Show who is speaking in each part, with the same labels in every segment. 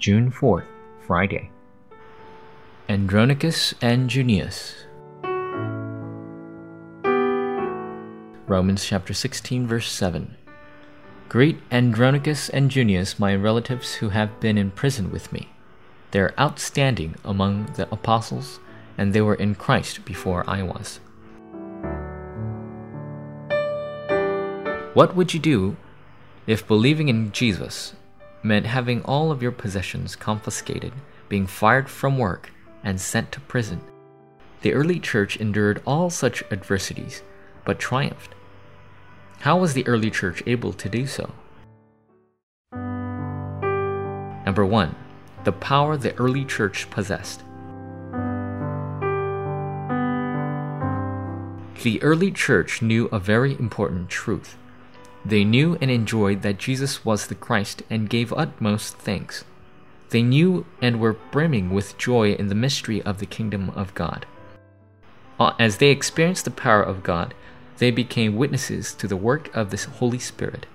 Speaker 1: June 4th, Friday. Andronicus and Junias. Romans chapter 16, verse 7. Greet Andronicus and Junias, my relatives who have been in prison with me. They are outstanding among the apostles, and they were in Christ before I was. What would you do if believing in Jesus meant having all of your possessions confiscated, being fired from work, and sent to prison? The early church endured all such adversities, but triumphed. How was the early church able to do so? Number one, the power the early church possessed. The early church knew a very important truth. They knew and enjoyed that Jesus was the Christ and gave utmost thanks. They knew and were brimming with joy in the mystery of the kingdom of God. Uh, as they experienced the power of God, they became witnesses to the work of the Holy Spirit.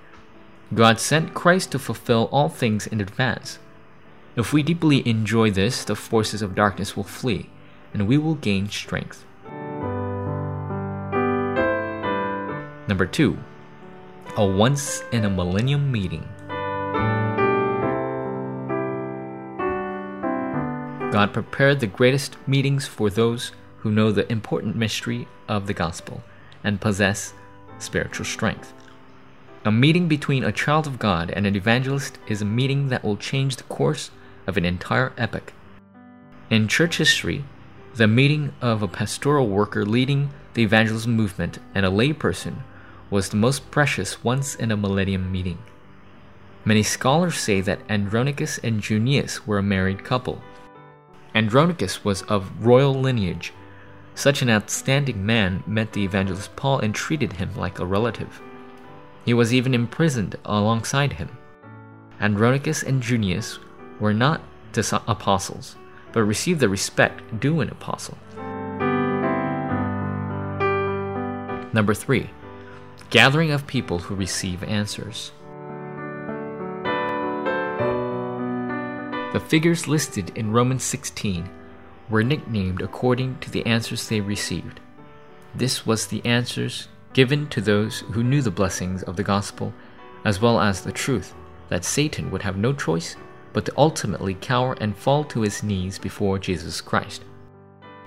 Speaker 1: God sent Christ to fulfill all things in advance. If we deeply enjoy this, the forces of darkness will flee, and we will gain strength. Number two, a once in a millennium meeting. God prepared the greatest meetings for those who know the important mystery of the gospel and possess spiritual strength. A meeting between a child of God and an evangelist is a meeting that will change the course of an entire epoch. In church history, the meeting of a pastoral worker leading the evangelism movement and a layperson was the most precious once in a millennium meeting. Many scholars say that Andronicus and Junias were a married couple. Andronicus was of royal lineage such an outstanding man met the evangelist Paul and treated him like a relative. He was even imprisoned alongside him. Andronicus and Junias were not apostles, but received the respect due an apostle. Number three, gathering of people who receive answers. The figures listed in Romans 16 were nicknamed according to the answers they received. This was the answers given to those who knew the blessings of the gospel, as well as the truth that Satan would have no choice but to ultimately cower and fall to his knees before Jesus Christ.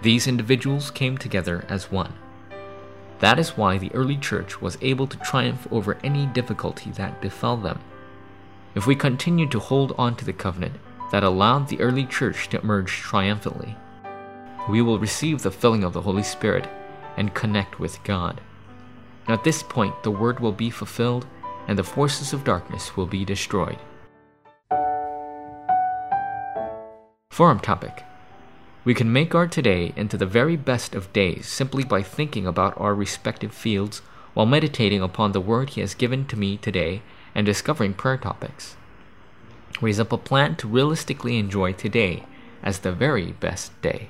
Speaker 1: These individuals came together as one. That is why the early church was able to triumph over any difficulty that befell them. If we continue to hold on to the covenant that allowed the early church to emerge triumphantly, we will receive the filling of the Holy Spirit and connect with God. At this point, the word will be fulfilled and the forces of darkness will be destroyed. Forum topic We can make our today into the very best of days simply by thinking about our respective fields while meditating upon the word He has given to me today and discovering prayer topics. Raise up a plan to realistically enjoy today as the very best day.